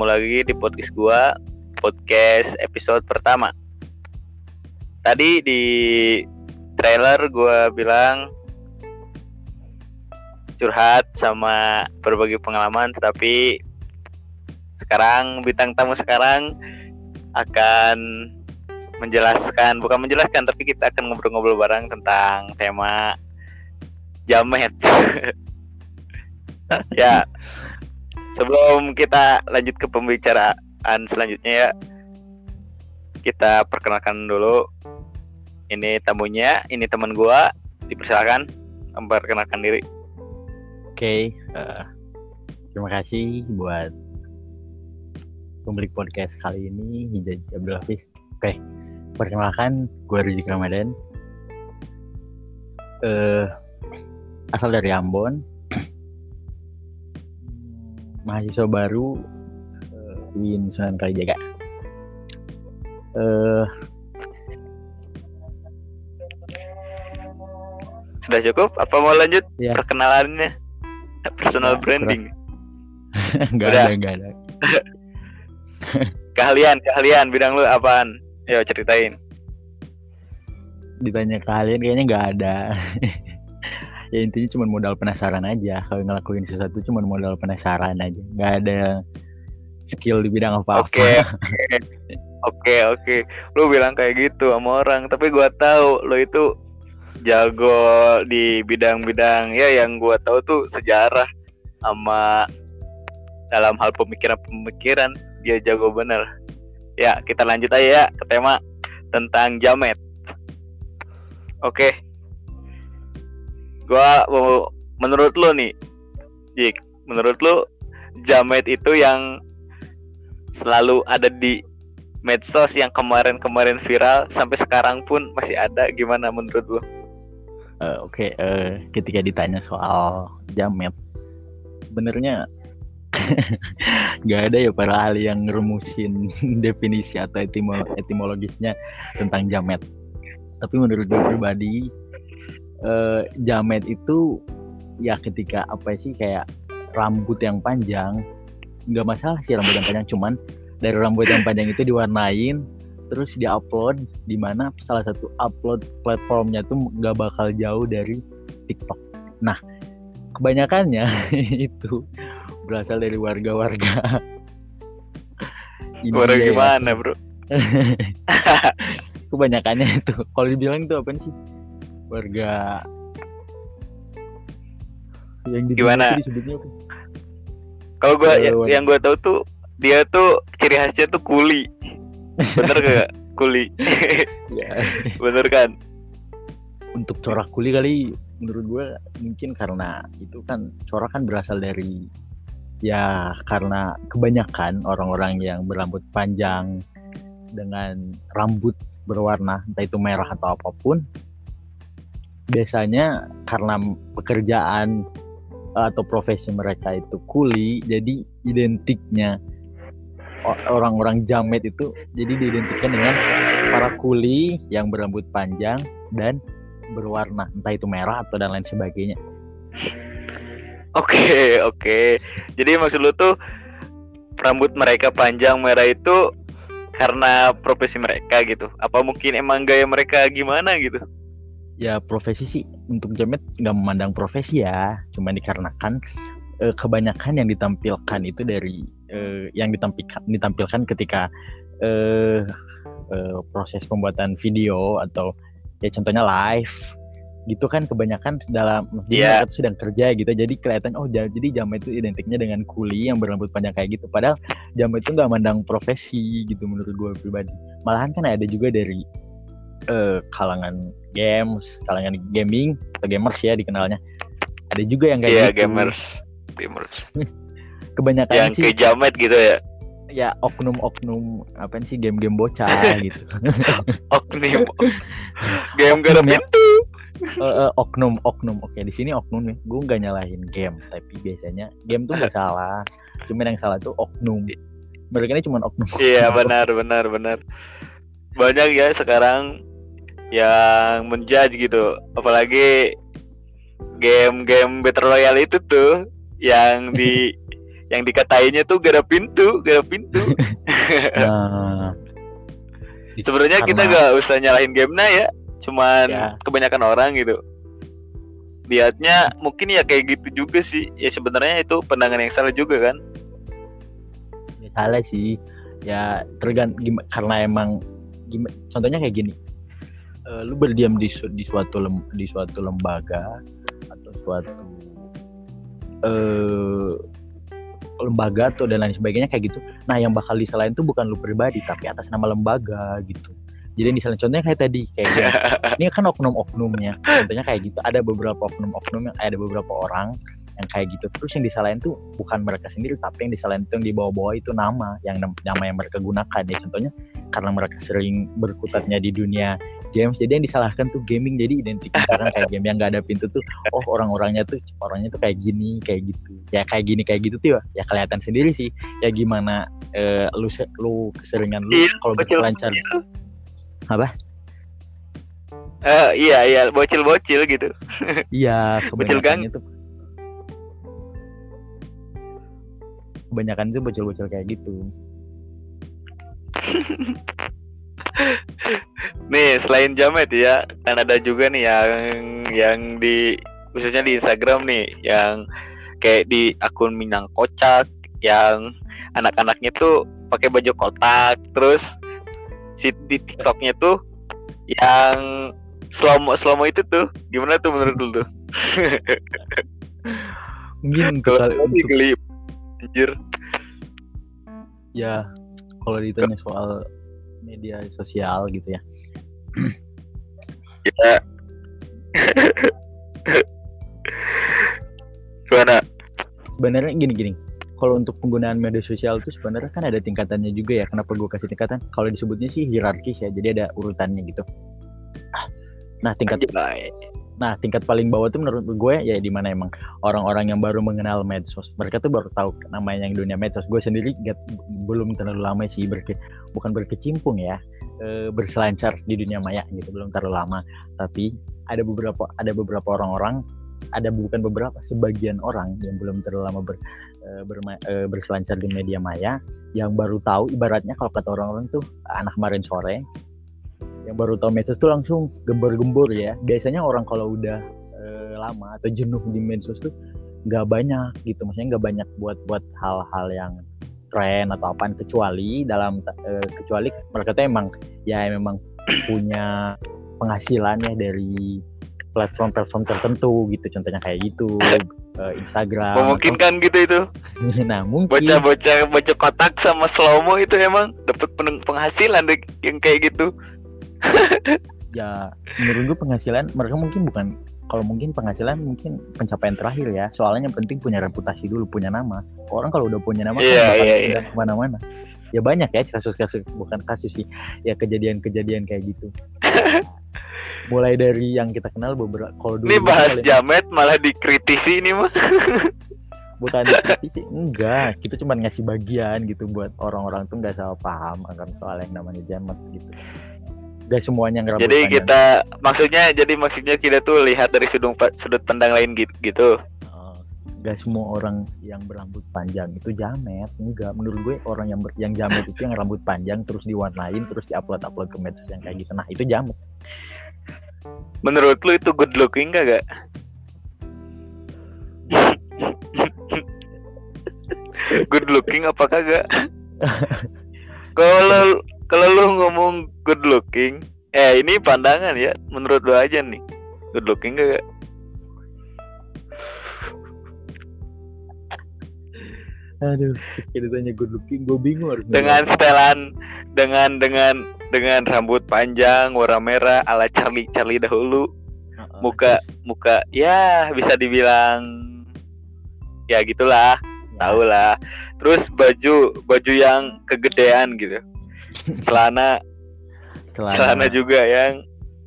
ketemu lagi di podcast gua, podcast episode pertama. Tadi di trailer gua bilang curhat sama berbagi pengalaman, tapi sekarang bintang tamu sekarang akan menjelaskan, bukan menjelaskan, tapi kita akan ngobrol-ngobrol bareng tentang tema jamet. ya, sebelum kita lanjut ke pembicaraan selanjutnya ya, kita perkenalkan dulu. Ini tamunya, ini teman gua. Dipersilakan memperkenalkan diri. Oke, uh, terima kasih buat pemilik podcast kali ini Hijaz Abdul Hafiz. Oke, perkenalkan gue Rizik Ramadan. Uh, asal dari Ambon. Mahasiswa baru uh, Win Sunan Kalijaga. Uh, Sudah cukup? Apa mau lanjut Ya. perkenalannya? Personal Ya, branding. Udah. ada, nggak ada. Keahlian, keahlian bidang lu apaan? Yo ceritain. Ditanya kalian kayaknya nggak ada. ya intinya cuma modal penasaran aja. Kalau ngelakuin sesuatu cuma modal penasaran aja. Nggak ada skill di bidang apa-apa. Oke. Oke, oke. Lu bilang kayak gitu sama orang, tapi gua tahu lu itu jago di bidang-bidang ya yang gua tahu tuh sejarah sama dalam hal pemikiran-pemikiran dia jago bener. Ya, kita lanjut aja ya ke tema tentang jamet. Oke. Gua mau menurut lu nih, Jik, menurut lu jamet itu yang selalu ada di medsos yang kemarin-kemarin viral sampai sekarang pun masih ada gimana menurut lu? Eh, Oke, eh, ketika ditanya soal jamet, sebenarnya nggak ada ya para ahli yang ngerumusin definisi atau etimo- etimologisnya tentang jamet. Tapi menurut gue pribadi, eh, jamet itu ya ketika apa sih kayak rambut yang panjang, nggak masalah sih rambut yang panjang, cuman dari rambut yang panjang itu diwarnain terus diupload di mana salah satu upload platformnya tuh nggak bakal jauh dari TikTok. Nah, kebanyakannya itu berasal dari warga-warga. Baru ya. gimana bro? Kebanyakannya itu. Kalau dibilang itu apa sih? Warga yang di Gimana? Kalau gua ya- waduh. yang gua tahu tuh dia tuh ciri khasnya tuh kuli. Bener gak? kuli. Ya, Bener kan? untuk corak kuli kali menurut gue mungkin karena itu kan corak kan berasal dari ya karena kebanyakan orang-orang yang berambut panjang dengan rambut berwarna entah itu merah atau apa pun biasanya karena pekerjaan atau profesi mereka itu kuli jadi identiknya orang-orang jamet itu jadi diidentikan dengan para kuli yang berambut panjang dan berwarna entah itu merah atau dan lain sebagainya Oke, oke. Jadi maksud lu tuh rambut mereka panjang merah itu karena profesi mereka gitu. Apa mungkin emang gaya mereka gimana gitu? Ya profesi sih untuk jamet nggak memandang profesi ya. Cuma dikarenakan eh, kebanyakan yang ditampilkan itu dari eh, yang ditampilkan ditampilkan ketika eh, eh, proses pembuatan video atau ya contohnya live gitu kan kebanyakan dalam jadi Iya. tuh sedang kerja gitu. Jadi kelihatan oh ja- jadi jamet itu identiknya dengan kuli yang berambut panjang kayak gitu. Padahal jamet itu nggak mandang profesi gitu menurut gue pribadi. Malahan kan ada juga dari eh, kalangan games kalangan gaming atau gamers ya dikenalnya ada juga yang kayak Iya, gitu gamers. Gamers. kebanyakan Yang sih kayak jamet gitu ya. ya oknum-oknum apa sih game-game bocah gitu Oknum. Game gak Oknum ya? pintu. Eh, eh, oknum oknum oke di sini oknum nih gue nggak nyalahin game tapi biasanya game tuh nggak salah cuman yang salah tuh oknum mereka ini cuma oknum Iya benar benar benar. Banyak ya sekarang yang menjudge gitu. Apalagi game-game Battle Royale itu tuh yang di yang dikatainnya tuh gak ada pintu gak ada pintu. Nah. Sebenarnya kita gak usah nyalahin gamenya ya cuman Ya. kebanyakan orang gitu. Lihatnya mungkin ya kayak gitu juga sih. Ya sebenarnya itu pandangan yang salah juga kan. Ya salah sih. Ya tergant gim- karena emang contohnya kayak gini Eh, lu berdiam di su- di suatu lem- di suatu lembaga atau suatu eh lembaga atau dan lain sebagainya kayak gitu. Nah yang bakal disalahin tuh bukan lu pribadi tapi atas nama lembaga gitu. Jadi yang disalahin contohnya kayak tadi kayak gini. ini kan oknum-oknumnya. Contohnya kayak gitu. Ada beberapa oknum-oknum yang ada beberapa orang yang kayak gitu. Terus yang disalahin tuh bukan mereka sendiri tapi yang disalahin tuh yang dibawa-bawa itu nama yang nama yang mereka gunakan. Ya contohnya karena mereka sering berkutatnya di dunia games. Jadi yang disalahkan tuh gaming. Jadi identik misalkan kayak game yang nggak ada pintu tuh oh orang-orangnya tuh orangnya tuh kayak gini kayak gitu. Ya kayak gini kayak gitu tuh ya, ya kelihatan sendiri sih. Ya gimana eh, lu lu keseringan lu Iya, kalau bocil- berselancar apa? Eh, iya iya bocil-bocil gitu. Iya, Bocil gang. itu kebanyakan itu bocil-bocil kayak gitu. nih selain jamet ya kan ada juga nih yang yang di khususnya di Instagram nih yang kayak di akun Minang Kocak yang anak-anaknya tuh pakai baju kotak terus si di TikToknya tuh yang slow slow itu tuh gimana tuh menurut lu tuh? Mungkin kalau untuk geli anjir. Ya kalau ditanya soal media sosial gitu ya. ya gimana Sebenarnya gini-gini. Kalau untuk penggunaan media sosial itu sebenarnya kan ada tingkatannya juga ya. Kenapa gue kasih tingkatan? Kalau disebutnya sih hierarkis ya. Jadi ada urutannya gitu. Nah, tingkat Anjay. Nah, tingkat paling bawah tuh menurut gue ya di mana emang orang-orang yang baru mengenal medsos. Mereka tuh baru tahu namanya yang dunia medsos. Gue sendiri nggak- belum terlalu lama sih berke, bukan berkecimpung ya, eh, berselancar di dunia maya gitu belum terlalu lama. Tapi ada beberapa ada beberapa orang-orang, ada bukan beberapa, sebagian orang yang belum terlalu lama ber, eh, berma- eh, berselancar di media maya yang baru tahu ibaratnya kalau kata orang-orang tuh anak kemarin sore yang baru tahu medsos tuh langsung gembor-gembor ya. Biasanya orang kalau udah eh, lama atau jenuh di medsos tuh nggak banyak gitu, maksudnya nggak banyak buat buat hal-hal yang tren atau apaan. Kecuali dalam eh, kecuali mereka tuh emang ya memang punya penghasilan ya dari platform-platform tertentu gitu. Contohnya kayak YouTube, eh, Instagram. memungkinkan gitu itu? Atau- nah mungkin. Bocah-bocah bocah kotak sama slowmo itu emang dapat pen- penghasilan deh yang kayak gitu ya menurut gue penghasilan mereka mungkin bukan kalau mungkin penghasilan mungkin pencapaian terakhir ya. Soalnya yang penting punya reputasi dulu punya nama. Orang kalau udah punya nama Iya, kan bakal iya, pindah ke mana-mana. Ya banyak ya kasus-kasus bukan kasus sih. Ya kejadian-kejadian kayak gitu. Mulai dari yang kita kenal beberapa kalau dulu ini bahas kali- jamet malah dikritisi ini mah. Bukan dikritisi enggak. Kita cuma ngasih bagian gitu buat orang-orang tuh nggak salah paham akan soal yang namanya jamet gitu Gak semuanya ngerambut jadi panjang. kita maksudnya jadi maksudnya kita tuh lihat dari sudut sudut pandang lain gitu, gitu. Oh, Gak semua orang yang berambut panjang itu jamet enggak. Menurut gue orang yang ber- yang jamet itu yang rambut panjang terus diwarnain terus diupload upload ke medsos yang kayak gitu. Nah itu jamet. Menurut lu itu good looking gak gak good looking apa kagak? Kalau kalau lu ngomong good looking eh ini pandangan ya. Menurut lu aja nih. Good looking gak aduh kita tanya good looking gue bingung harus dengan setelan dengan dengan dengan rambut panjang warna merah ala Charlie Charlie dahulu. Heeh. muka muka ya bisa dibilang ya gitulah. Ya, tahu lah terus baju baju yang kegedean gitu celana. Celana, celana juga yang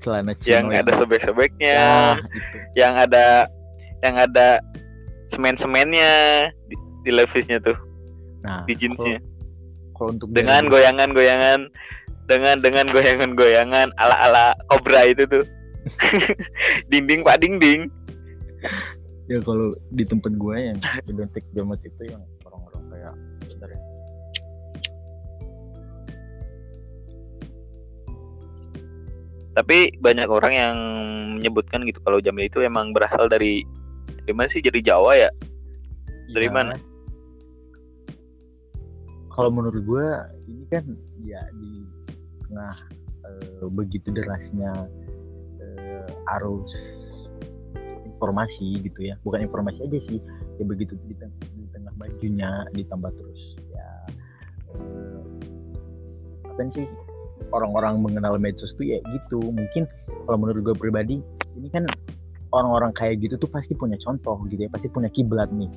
celana yang chino ada sobek-sobeknya. Ya, itu. yang ada yang ada semen-semennya di, di levisnya tuh. Nah di jeansnya. kalau- kalau untuk dengan goyangan-goyangan. Dengan dengan goyangan-goyangan ala-ala kobra itu tuh. Dinding pak dinding. Ya kalau di tempat gue yang identik jamet itu yang Tapi banyak orang yang menyebutkan gitu kalau Jamil itu emang berasal dari dari mana sih? Jadi Jawa ya? Dari Ya, mana? Kalau menurut gue ini kan ya di tengah eh, begitu derasnya eh, arus informasi gitu ya, bukan informasi aja sih, ya begitu di, teng- di tengah bajunya ditambah terus ya eh, apa sih orang-orang mengenal medsos tuh ya gitu. Mungkin kalau menurut gue pribadi ini kan orang-orang kayak gitu tuh pasti punya contoh gitu ya, pasti punya kiblat nih.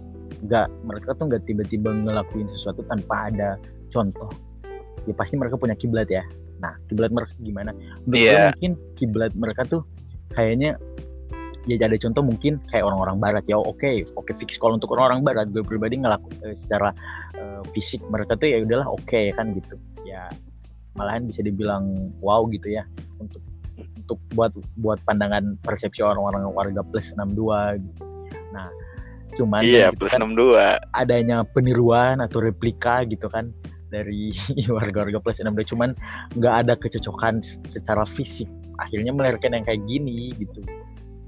Nggak mereka tuh nggak tiba-tiba ngelakuin sesuatu tanpa ada contoh. Ya pasti mereka punya kiblat ya. Nah kiblat mereka gimana? Menurut gue Iya. mungkin kiblat mereka tuh kayaknya ya ada contoh mungkin kayak orang-orang barat ya. Oke oke fix kalau untuk orang-orang barat. Gue pribadi ngelakuin secara eh, fisik mereka tuh ya udahlah oke kan gitu. Ya malahan bisa dibilang wow gitu ya. Untuk untuk buat buat pandangan persepsi orang-orang warga plus 62 gitu. nah cuman Iya, gitu plus kan, 62. adanya peniruan atau replika gitu kan dari warga-warga plus 62 cuman nggak ada kecocokan secara fisik. Akhirnya melahirkan yang kayak gini gitu.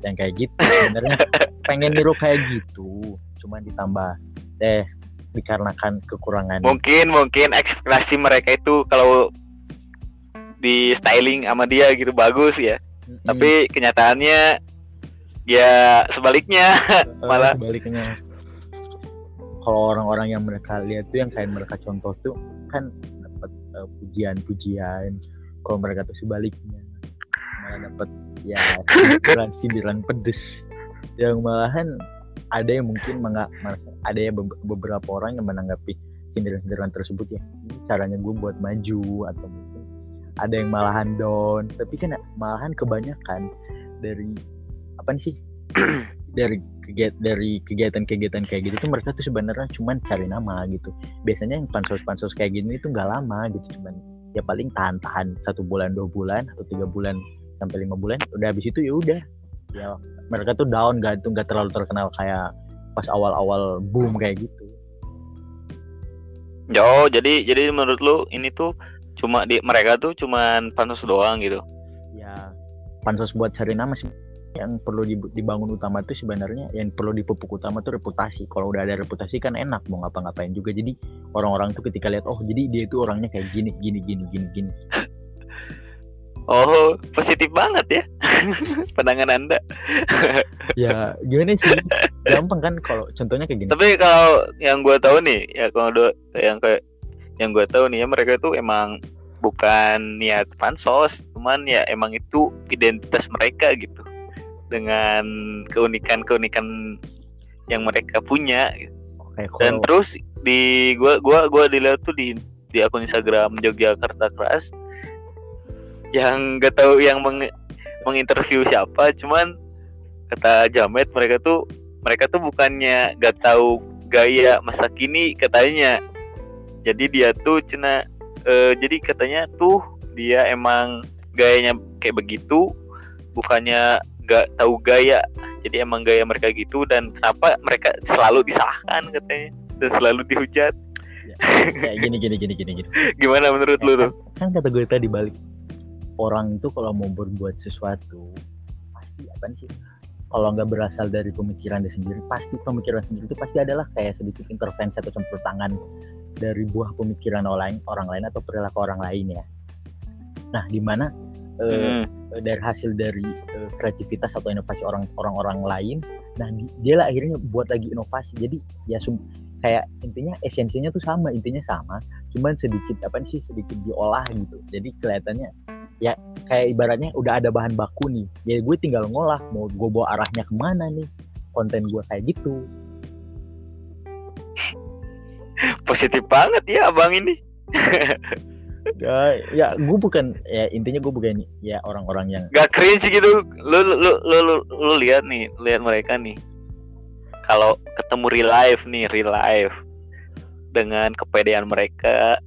Yang kayak gitu sebenarnya. Pengen niru kayak gitu. Cuman ditambah eh dikarenakan kekurangan. Mungkin mungkin ekspresi mereka itu kalau di styling sama dia gitu bagus ya. Mm-mm. Tapi kenyataannya ya sebaliknya. Eh, malah- sebaliknya kalau orang-orang yang mereka lihat tuh yang kayak mereka contoh tuh kan dapat eh, pujian-pujian kalau mereka tuh sebaliknya malah dapat ya sindiran-sindiran pedes yang malahan ada yang mungkin menga- merasa- ada ya be- beberapa orang yang menanggapi sindiran-sindiran tersebut ya caranya gue buat maju atau ada yang malahan down. Tapi kan malahan kebanyakan dari apa nih sih? Dari kegiatan dari kegiatan-kegiatan kayak gitu tuh mereka tuh sebenarnya cuman cari nama gitu. Biasanya yang pansos-pansos kayak gini tuh nggak lama gitu cuman ya paling tahan-tahan satu bulan dua bulan atau tiga bulan sampai lima bulan udah habis itu ya udah. Ya mereka tuh down gak tuh nggak terlalu terkenal kayak pas awal-awal boom kayak gitu. Oh, jadi jadi menurut lu ini tuh cuma di mereka tuh cuman pansus doang gitu. ya pansos buat cari nama sih yang perlu dib- dibangun utama tuh sebenarnya yang perlu dipupuk utama tuh reputasi kalau udah ada reputasi kan enak mau ngapa-ngapain juga jadi orang-orang tuh ketika lihat oh jadi dia itu orangnya kayak gini gini gini gini gini Oh, positif banget ya. Pandangan Anda. ya gimana sih gampang kan kalau contohnya kayak gini Tapi kalau yang gue tahu nih, ya kalau do- yang kayak yang gue tahu nih ya mereka itu emang bukan niat pansos, cuman ya emang itu identitas mereka gitu. Dengan keunikan-keunikan yang mereka punya gitu. dan terus di gua gua gua dilihat tuh di di akun Instagram Yogyakarta Keras yang gak tahu yang meng, menginterview siapa cuman kata Jamet mereka tuh mereka tuh bukannya gak tahu gaya masa kini katanya jadi dia tuh cina eh, jadi katanya tuh dia emang gayanya kayak begitu bukannya gak tahu gaya. Jadi emang gaya mereka gitu dan kenapa mereka selalu disalahkan katanya dan selalu dihujat. Kayak gini gini gini gini gini. Gimana menurut lu tuh? kan kata gue tadi balik orang itu kalau mau berbuat sesuatu pasti apa sih? Kalau nggak berasal dari pemikiran dia sendiri pasti pemikiran sendiri itu pasti adalah kayak sedikit intervensi atau campur tangan dari buah pemikiran orang lain orang lain atau perilaku orang lain ya. Nah di mana eh, Hmm, dari hasil dari eh, kreativitas atau inovasi orang orang-orang lain nah di- dia lah akhirnya buat lagi inovasi. Jadi ya sum- kayak intinya esensinya tuh sama intinya sama cuman sedikit apa sih sedikit diolah gitu. Jadi kelihatannya ya kayak ibaratnya udah ada bahan baku nih. Ya gue tinggal ngolah mau gue bawa arahnya ke mana nih? Konten gue kayak gitu positif banget ya abang ini. Ya, ya gue bukan ya intinya gue bukan ya orang-orang yang gak cringe gitu. Lu lu lu lu, lu, lu lihat nih lihat mereka nih. Kalau ketemu real life nih real life. Dengan kepedean mereka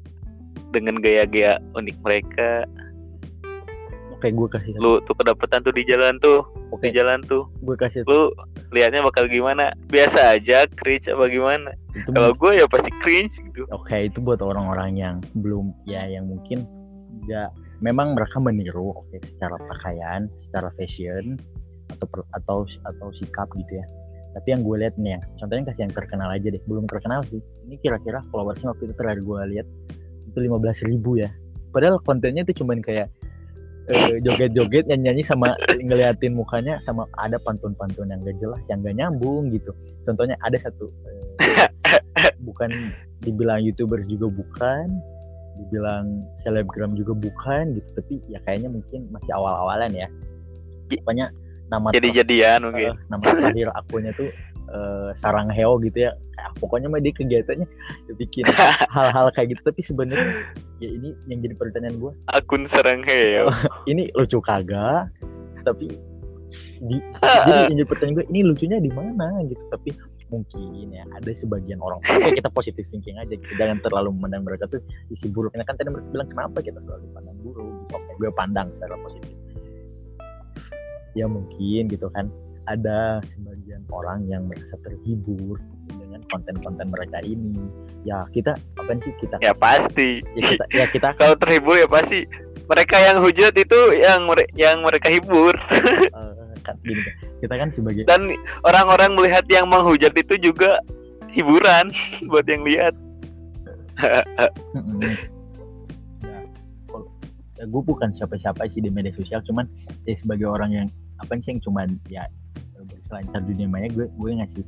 dengan gaya-gaya unik mereka oke gue kasih lu tuh kedapetan tuh di jalan tuh oke. di jalan tuh. Gue kasih lu liatnya bakal gimana? Biasa aja cringe apa gimana? Kalau gue ya pasti cringe gitu. Oke itu buat orang-orang yang belum ya yang mungkin nggak memang mereka meniru oke secara pakaian secara fashion atau per- atau atau sikap gitu ya. Tapi yang gue lihat nih ya contohnya kasih yang terkenal aja deh. Belum terkenal sih. Ini kira-kira followersnya waktu itu terakhir gue lihat itu 15.000 ribu ya. Padahal kontennya itu cuman kayak eh, joget-joget nyanyi-nyanyi sama ngeliatin mukanya sama ada pantun-pantun yang gak jelas yang gak nyambung gitu. Contohnya ada satu eh, bukan dibilang youtuber juga bukan dibilang selebgram juga bukan gitu tapi ya kayaknya mungkin masih awal-awalan ya. Pokoknya nama jadi jadian mungkin. eh, nama terakhir akunnya tuh eh, sarang heo gitu ya. Kayak, pokoknya mah dia kegiatannya dia bikin hal-hal kayak gitu. Tapi sebenarnya ya ini yang jadi pertanyaan gue akun serang heo ini lucu kagak? Tapi di, jadi yang jadi pertanyaan gue ini lucunya di mana gitu. Tapi mungkin ya ada sebagian orang. Oke kita positif thinking aja gitu. Jangan terlalu memandang mereka tuh isi buruknya kan tadi mereka bilang kenapa kita selalu pandang buruk? Gitu. oke gue pandang secara positif. Ya mungkin gitu kan ada sebagian orang yang merasa terhibur dengan konten-konten mereka ini. Ya kita apa sih kita ya pasti. Ya kita, ya kita kalau terhibur ya pasti. Mereka yang hujat itu yang mere- yang mereka hibur. Eh, kan gini kita kan sebagai dan orang-orang melihat yang menghujat itu juga hiburan buat yang lihat. Ya, ya gue bukan siapa-siapa sih di media sosial cuman ya sebagai orang yang apa sih yang cuman ya berselancar dunia maya gue gue ngasih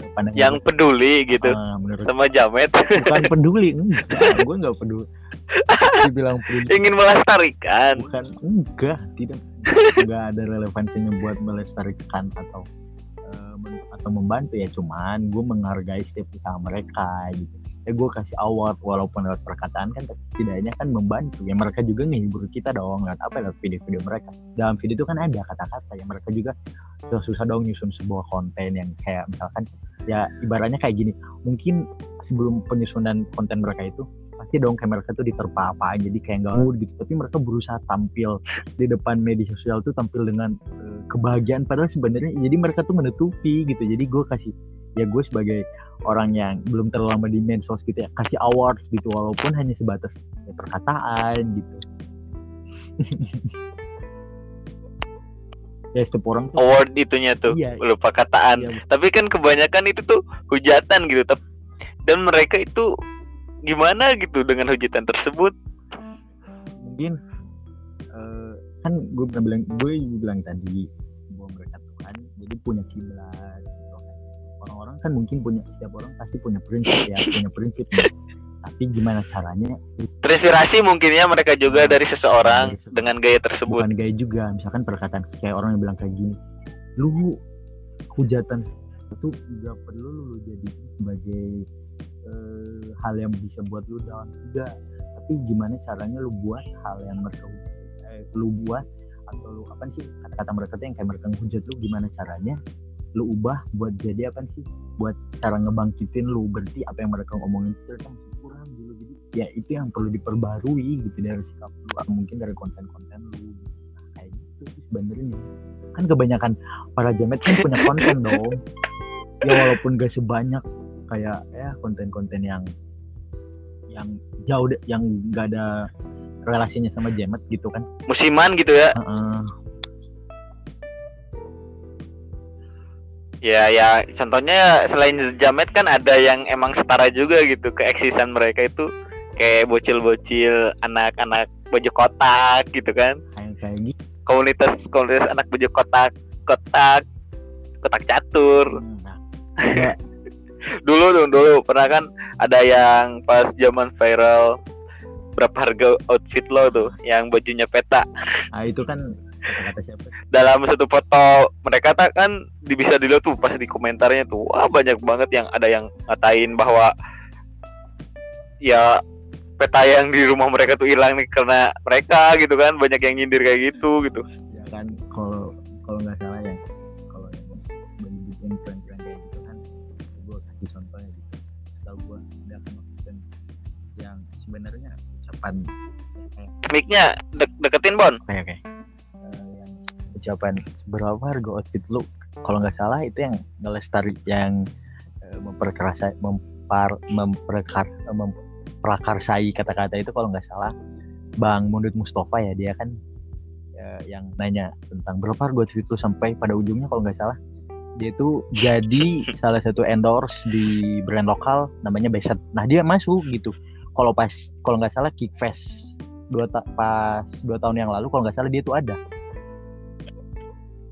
eh, pandangan yang gue, peduli gitu ah, menurut sama jamet. Bukan peduli enggak. Gue nggak peduli. Dibilang peduli. Ingin melestarikan. Bukan enggak tidak. Enggak ada relevansinya buat melestarikan atau eh, atau membantu. Ya cuman gue menghargai setiap usaha mereka gitu. Ya gue kasih award walaupun lewat perkataan kan tapi setidaknya kan membantu. Ya mereka juga ngehibur kita dong lewat apa lewat video-video mereka. Dalam video itu kan ada kata-kata. Ya mereka juga susah, susah dong nyusun sebuah konten yang kayak misalkan ya ibaratnya kayak gini mungkin sebelum penyusunan konten mereka itu pasti dong kayak mereka tuh diterpa apa jadi kayak nggak mood gitu. Tapi mereka berusaha tampil di depan media sosial tuh tampil dengan eh, kebahagiaan. Padahal sebenarnya jadi mereka tuh menutupi gitu. Jadi gue kasih ya gue sebagai orang yang belum terlalu lama di medsos gitu ya kasih awards gitu. Walaupun hanya sebatas ya, perkataan gitu ya setiap orang tuh award itunya tuh Iya. lupa kataan Iya, tapi kan kebanyakan itu tuh hujatan gitu Tep- dan mereka itu gimana gitu dengan hujatan tersebut mungkin eh, kan gue pernah bilang gue juga bilang tadi bahwa mereka tuh kan jadi punya kiblat gitu kan. orang-orang kan mungkin punya setiap orang pasti punya prinsip ya punya prinsip. Tapi gimana caranya? Terinspirasi mungkin ya mereka juga Hmm. dari seseorang Dari seseorang. dengan gaya tersebut. Bukan gaya juga. Misalkan perkataan kayak orang yang bilang kayak gini lu hujatan itu juga perlu lu jadi sebagai eh, hal yang bisa buat lu down. Juga tapi gimana caranya lu buat hal yang mereka eh, lu buat atau lu apa sih kata-kata mereka tuh yang kayak mereka hujat lu gimana caranya lu ubah buat jadi apa sih? Buat cara ngebangkitin lu berarti apa yang mereka ngomongin itu ternyata ya itu yang perlu diperbarui gitu dari sikap lu atau mungkin dari konten-konten lu. Nah, kayak gitu sih sebenarnya. Kan kebanyakan para jamet kan punya konten dong. Ya walaupun gak sebanyak kayak ya konten-konten yang yang jauh yang gak ada relasinya sama jamet gitu kan. Musiman gitu ya. Heeh. ya ya contohnya selain jamet kan ada yang emang setara juga gitu keeksisan mereka itu kayak bocil-bocil anak-anak baju kotak gitu kan. Kayak gitu. Komunitas komunitas anak baju kotak kotak kotak catur nah, ada dulu dong dulu. Pernah kan ada yang pas zaman viral berapa harga outfit lo tuh yang bajunya peta. Nah, itu kan siapa? Dalam satu foto mereka tak kan bisa dilihat tuh pas di komentarnya tuh wah banyak banget yang ada yang ngatain bahwa ya peta yang di rumah mereka tuh hilang nih karena mereka gitu kan banyak yang nyindir kayak gitu gitu. ya kan kalau kalau nggak salah ya kalau yang yang keren-keren kayak gitu kan gue kasih contohnya gitu. Setahu gue ada kan konten yang sebenarnya ucapan kayak mic-nya dek- deketin Bon. Kayak kayak ucapan berapa harga outfit lu? Kalau nggak salah itu yang ngelestari yang uh, memperkerasa mempar memperkar uh, memprakarsai kata-kata itu kalau nggak salah Bang Mundut Mustafa ya dia kan uh, yang nanya tentang berapa outfit lu sampai pada ujungnya kalau nggak salah dia itu jadi salah satu endorse di brand lokal namanya Beset. Nah dia masuk gitu. Kalau pas kalau nggak salah Kickfest dua ta pas dua tahun yang lalu kalau nggak salah dia tuh ada.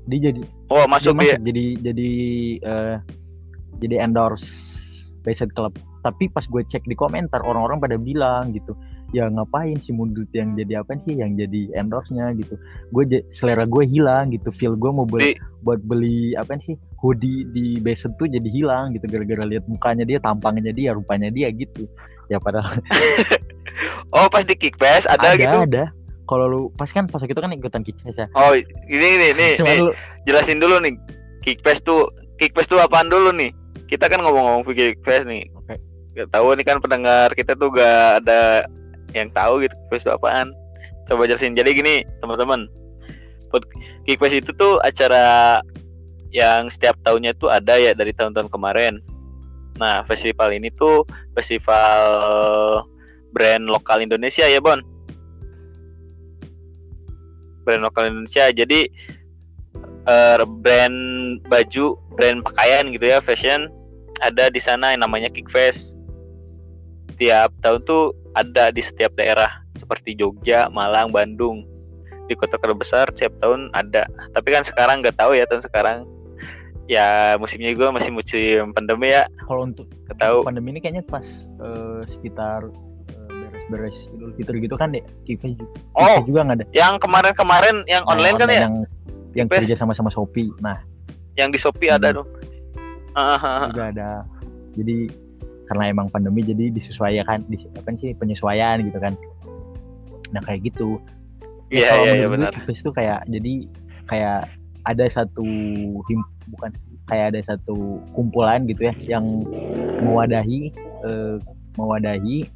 Dia jadi oh masuk dia dia masuk jadi jadi uh, jadi endorse Beset Club. Tapi pas gue cek di komentar orang-orang pada bilang gitu ya ngapain si mundut yang jadi apa sih yang jadi endorse-nya? gitu. Gue selera gue hilang gitu feel gue mau buat Di- buat beli apa sih hoodie di Beset tuh jadi hilang gitu gara-gara lihat mukanya dia tampangnya dia rupanya dia gitu. Ya padahal oh pas di Kickfest ada, ada gitu? ada. Kalau lu pas kan pas itu kan ikutan kickfest ya. Oh ini nih nih, Cuma nih lu jelasin dulu nih Kickfest tuh Kickfest tuh apaan dulu nih? Kita kan ngomong-ngomong Kickfest nih. Oke. Tahu nih kan pendengar kita tuh gak ada yang tahu gitu Kickfest itu apaan. Coba jelasin. Jadi gini teman-teman. Kickfest itu tuh acara yang setiap tahunnya tuh ada ya dari tahun-tahun kemarin. Nah festival ini tuh festival brand lokal Indonesia ya Bon? Brand lokal Indonesia. Jadi eh, brand baju brand pakaian gitu ya fashion ada di sana yang namanya Kickfest tiap tahun tuh ada di setiap daerah seperti Jogja, Malang, Bandung. Di kota-kota besar setiap tahun ada. Tapi kan sekarang nggak tahu ya tahun sekarang. Ya musimnya juga masih musim pandemi ya. Kalau untuk nggak tahu. pandemi ini kayaknya pas eh, sekitar eh, beres-beres Idul Fitri gitu kan deh kickfest juga, oh juga nggak ada yang kemarin-kemarin yang Nah, online kan ya? yang yang kerja sama sama Shopee. Nah. Yang di Shopee ada Hmm. dong Ah, ah, ah. juga ada. Jadi karena emang pandemi jadi disesuaikan di apa sih penyesuaian gitu kan. Nah kayak gitu. Iya kalau iya iya menurut gue benar. kayak jadi kayak ada satu him, bukan kayak ada satu kumpulan gitu ya yang mewadahi eh, mewadahi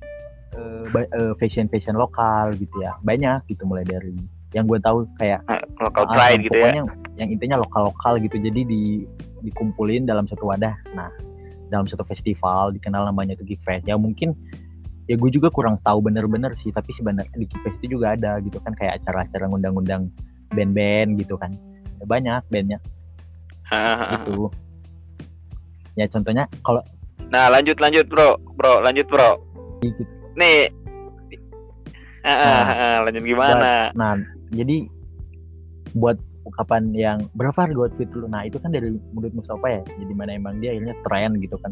eh, eh, fashion fashion lokal gitu ya. Banyak gitu mulai dari yang gue tahu kayak local ah, pride gitu ya. yang intinya lokal lokal gitu jadi di dikumpulin dalam satu wadah. Nah dalam satu festival dikenal namanya itu Geekfest ya mungkin ya gue juga kurang tahu bener-bener sih tapi sebenarnya di Geekfest itu juga ada gitu kan kayak acara-acara ngundang-ngundang band-band gitu kan. Ya, banyak bandnya. Gitu. Ya contohnya kalau Nah lanjut lanjut bro, bro lanjut bro. Gitu. Nih, Ah, ah, Nah, ah, lanjut gimana? nah jadi buat ungkapan yang berapa harga outfit lu? Nah itu kan dari mulut Mustafa ya jadi mana emang dia akhirnya tren gitu kan.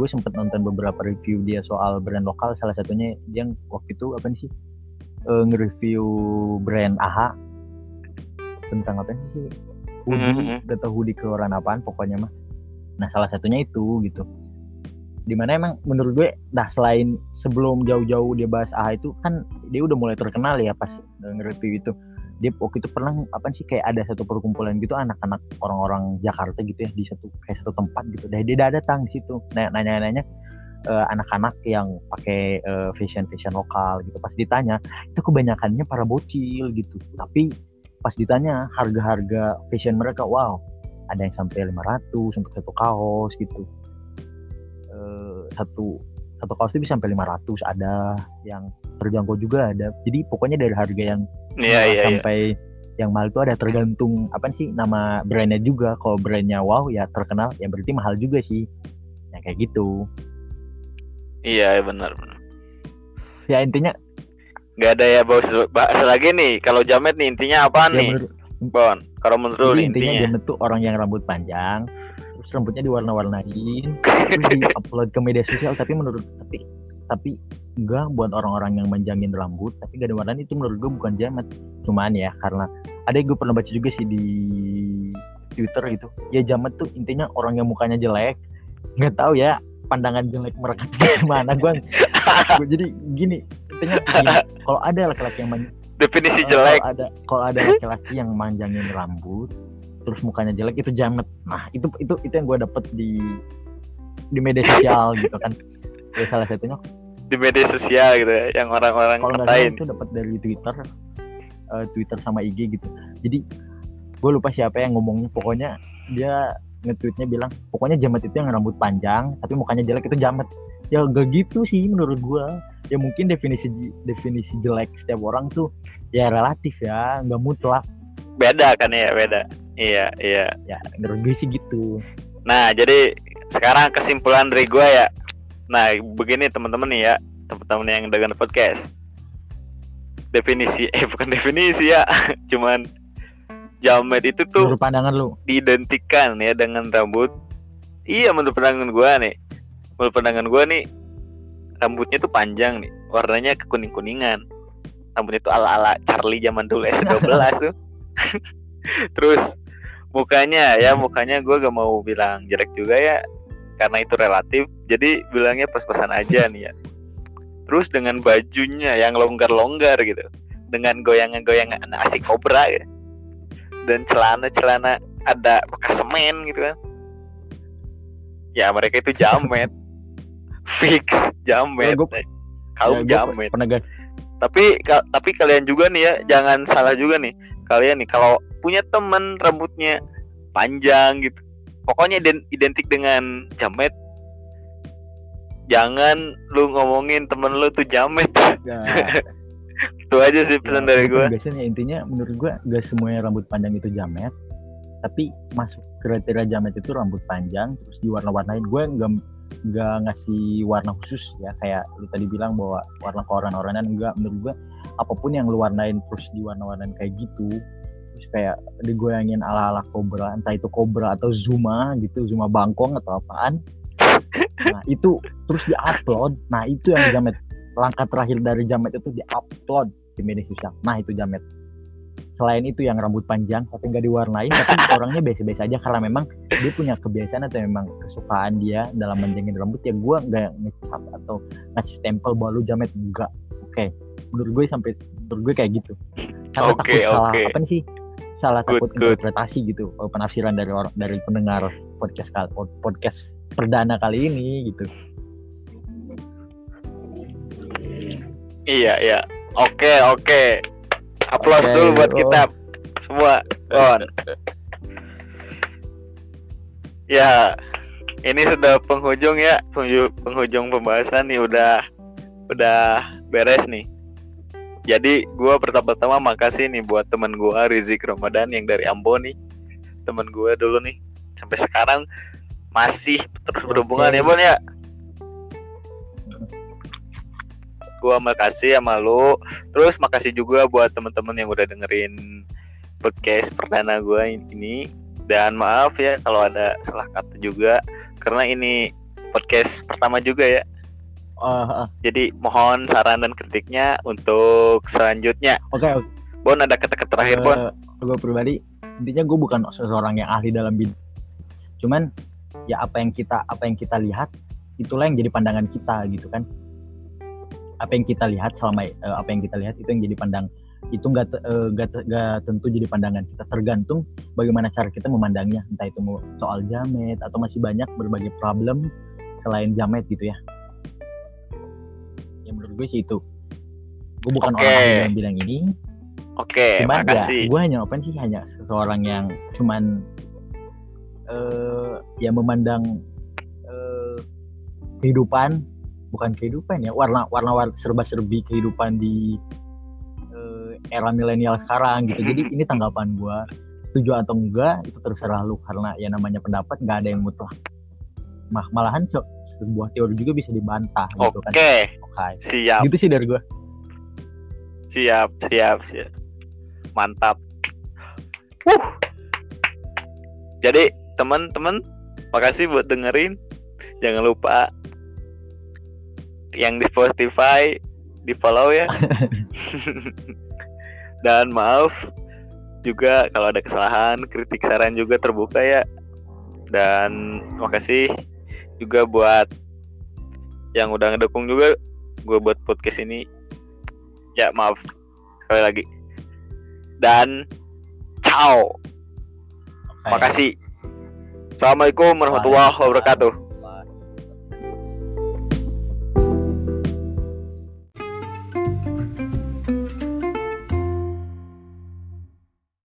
Gue sempet nonton beberapa review dia soal brand lokal salah satunya dia yang waktu itu apa sih? Eh, nge-review brand AHA tentang apa sih? Hoodie. Mhm. gak tau hoodie keluaran apaan pokoknya mah. Nah salah satunya itu gitu. Di mana emang menurut gue nah selain sebelum jauh-jauh dia bahas AHA itu kan dia udah mulai terkenal ya pas eh, nge-review itu dia waktu itu pernah apa sih kayak ada satu perkumpulan gitu anak-anak orang-orang Jakarta gitu ya di satu kayak satu tempat gitu. Dan dia datang di situ nanya-nanya eh, anak-anak yang pakai eh, fashion fashion lokal gitu. Pas ditanya itu kebanyakannya para bocil gitu. Tapi pas ditanya harga-harga fashion mereka wow ada yang sampai 500 untuk satu kaos gitu. Eh, satu satu kaos itu bisa sampai 500 ada yang terjangkau juga ada jadi pokoknya dari harga yang Iya murah iya sampai yang mahal itu ada tergantung apa sih nama brandnya juga kalau brandnya wow ya terkenal ya berarti mahal juga sih ya kayak gitu Iya benar benar. ya intinya Gak ada ya bahas, bahas lagi nih. Kalau jamet nih intinya apa ya nih, menurut, Bon? Kalau menurut lu intinya intinya. Jamet tuh orang yang rambut panjang terus rambutnya diwarna-warnain terus di upload ke media sosial tapi menurut tapi tapi enggak buat orang-orang yang manjangin rambut tapi gak ada warna itu menurut gue bukan jamet cuman ya karena ada yang gue pernah baca juga sih di Twitter gitu ya jamet tuh intinya orang yang mukanya jelek nggak tahu ya pandangan jelek mereka gimana gue jadi gini intinya kalau ada laki-laki yang man- Definisi Eh, jelek. Kalau ada kalau ada laki-laki yang manjangin rambut, terus mukanya jelek itu jamet. Nah itu itu itu yang gue dapet di di media sosial gitu kan. Ya salah satunya di media sosial gitu ya, yang orang-orang kalau nggak salah katain. itu dapat dari Twitter, eh, Twitter sama IG gitu. Jadi gue lupa siapa yang ngomongnya. Pokoknya dia nge-tweetnya bilang pokoknya jamet itu yang rambut panjang tapi mukanya jelek itu jamet. Ya gak gitu sih menurut gue ya mungkin definisi definisi jelek setiap orang tuh ya relatif ya nggak mutlak. Beda kan ya beda. Iya iya. Ya menurut gue sih gitu. Nah jadi sekarang kesimpulan dari gue ya nah begini teman-teman nih ya. Teman-teman yang dengan podcast. Definisi eh bukan definisi ya. Cuman jamet itu tuh menurut pandangan lu. diidentikan ya dengan rambut. Iya menurut pandangan gue nih. Menurut pandangan gue nih rambutnya tuh panjang nih. Warnanya kekuning kuningan rambutnya tuh ala ala Charlie zaman dulu S12 tuh. Terus mukanya ya mukanya gue gak mau bilang jelek juga ya karena itu relatif jadi bilangnya pas-pasan aja nih ya. Terus dengan bajunya yang longgar-longgar gitu dengan goyangan-goyangan asik kobra ya dan celana-celana ada bekas semen gitu kan. Ya mereka itu jamet. Fix jamet. Ya, gua- kaum Ya, jamet. pernah ga- tapi ka- tapi kalian juga nih ya jangan salah juga nih. Kalian nih kalau punya temen rambutnya panjang gitu pokoknya iden- identik dengan jamet. Jangan lu ngomongin temen lu tuh jamet. Ya, itu aja sih pesan ya, dari gue penegasin ya intinya menurut gue gak semuanya rambut panjang itu jamet. Tapi masuk kriteria jamet itu rambut panjang terus diwarna-warnain. Gue nggak nggak ngasih warna khusus ya. Kayak lu tadi bilang bahwa warna keoran-oranan enggak menurut gue apa pun yang lu warnain terus diwarna-warnain kayak gitu terus kayak digoyangin ala-ala kobra entah itu kobra atau zuma gitu zuma bangkong atau apaan. Nah itu terus diupload. Nah itu yang jamet. Langkah terakhir dari jamet itu diupload di media sosial. Nah itu jamet. Selain itu yang rambut panjang tapi nggak diwarnain tapi orangnya biasa-biasa aja. Karena memang dia punya kebiasaan atau memang kesukaan dia dalam menjengin rambut ya gue nggak ngecap atau ngasih stempel bahwa lu jamet. Enggak oke. Menurut gue sampai menurut gue kayak gitu. Karena Oke, takut salah oke. apa nih sih salah Good, takut good. interpretasi gitu eh, penafsiran dari orang dari pendengar podcast kal- podcast perdana kali ini gitu. Iya iya. Oke oke. Applause Oke, dulu buat oh. kita semua. Bon. Ya ini sudah penghujung ya. Penghujung, penghujung pembahasan nih udah udah beres nih jadi gua pertama-tama makasih nih buat teman gua Rizik Ramadan yang dari Ambon nih. Teman gua dulu nih sampai sekarang masih terus berhubungan ya Bon ya? Gua makasih sama lu. Terus makasih juga buat teman-teman yang udah dengerin podcast perdana gua ini. Dan maaf ya kalau ada salah kata juga karena ini podcast pertama juga ya Ah. jadi mohon saran dan kritiknya untuk selanjutnya. Oke oke. Bon ada kata-kata terakhir Bon? Gue pribadi intinya gue bukan seseorang yang ahli dalam bidang. Cuman ya apa yang kita apa yang kita lihat itulah yang jadi pandangan kita gitu kan. Apa yang kita lihat selama eh, apa yang kita lihat itu yang jadi pandang itu nggak eh, nggak nggak tentu jadi pandangan kita. Tergantung bagaimana cara kita memandangnya. Entah itu soal jamet atau masih banyak berbagai problem selain jamet gitu ya gue sih itu. Gue bukan Oke. orang dalam bidang ini. Oke cuman ya gue hanya apa sih hanya seseorang yang cuman eh ya memandang eh kehidupan bukan kehidupan ya warna warna warna serba serbi kehidupan di eh, era milenial sekarang gitu. Jadi ini tanggapan gue. Setuju atau enggak itu terserah lu karena ya namanya pendapat nggak ada yang mutlak Mah, malahan co- sebuah teori juga bisa dibantah gitu oke kan. Oke. Siap. Gitu sih dari gue siap siap siap. Mantap. Wuh. jadi teman-teman makasih buat dengerin. Jangan lupa yang di Spotify di follow ya. Dan maaf juga kalau ada kesalahan kritik saran juga terbuka ya. Dan makasih juga buat yang udah ngedukung juga gue buat podcast ini. Ya maaf. Sekali lagi. Dan ciao. Oke. makasih. Assalamualaikum warahmatullahi wabarakatuh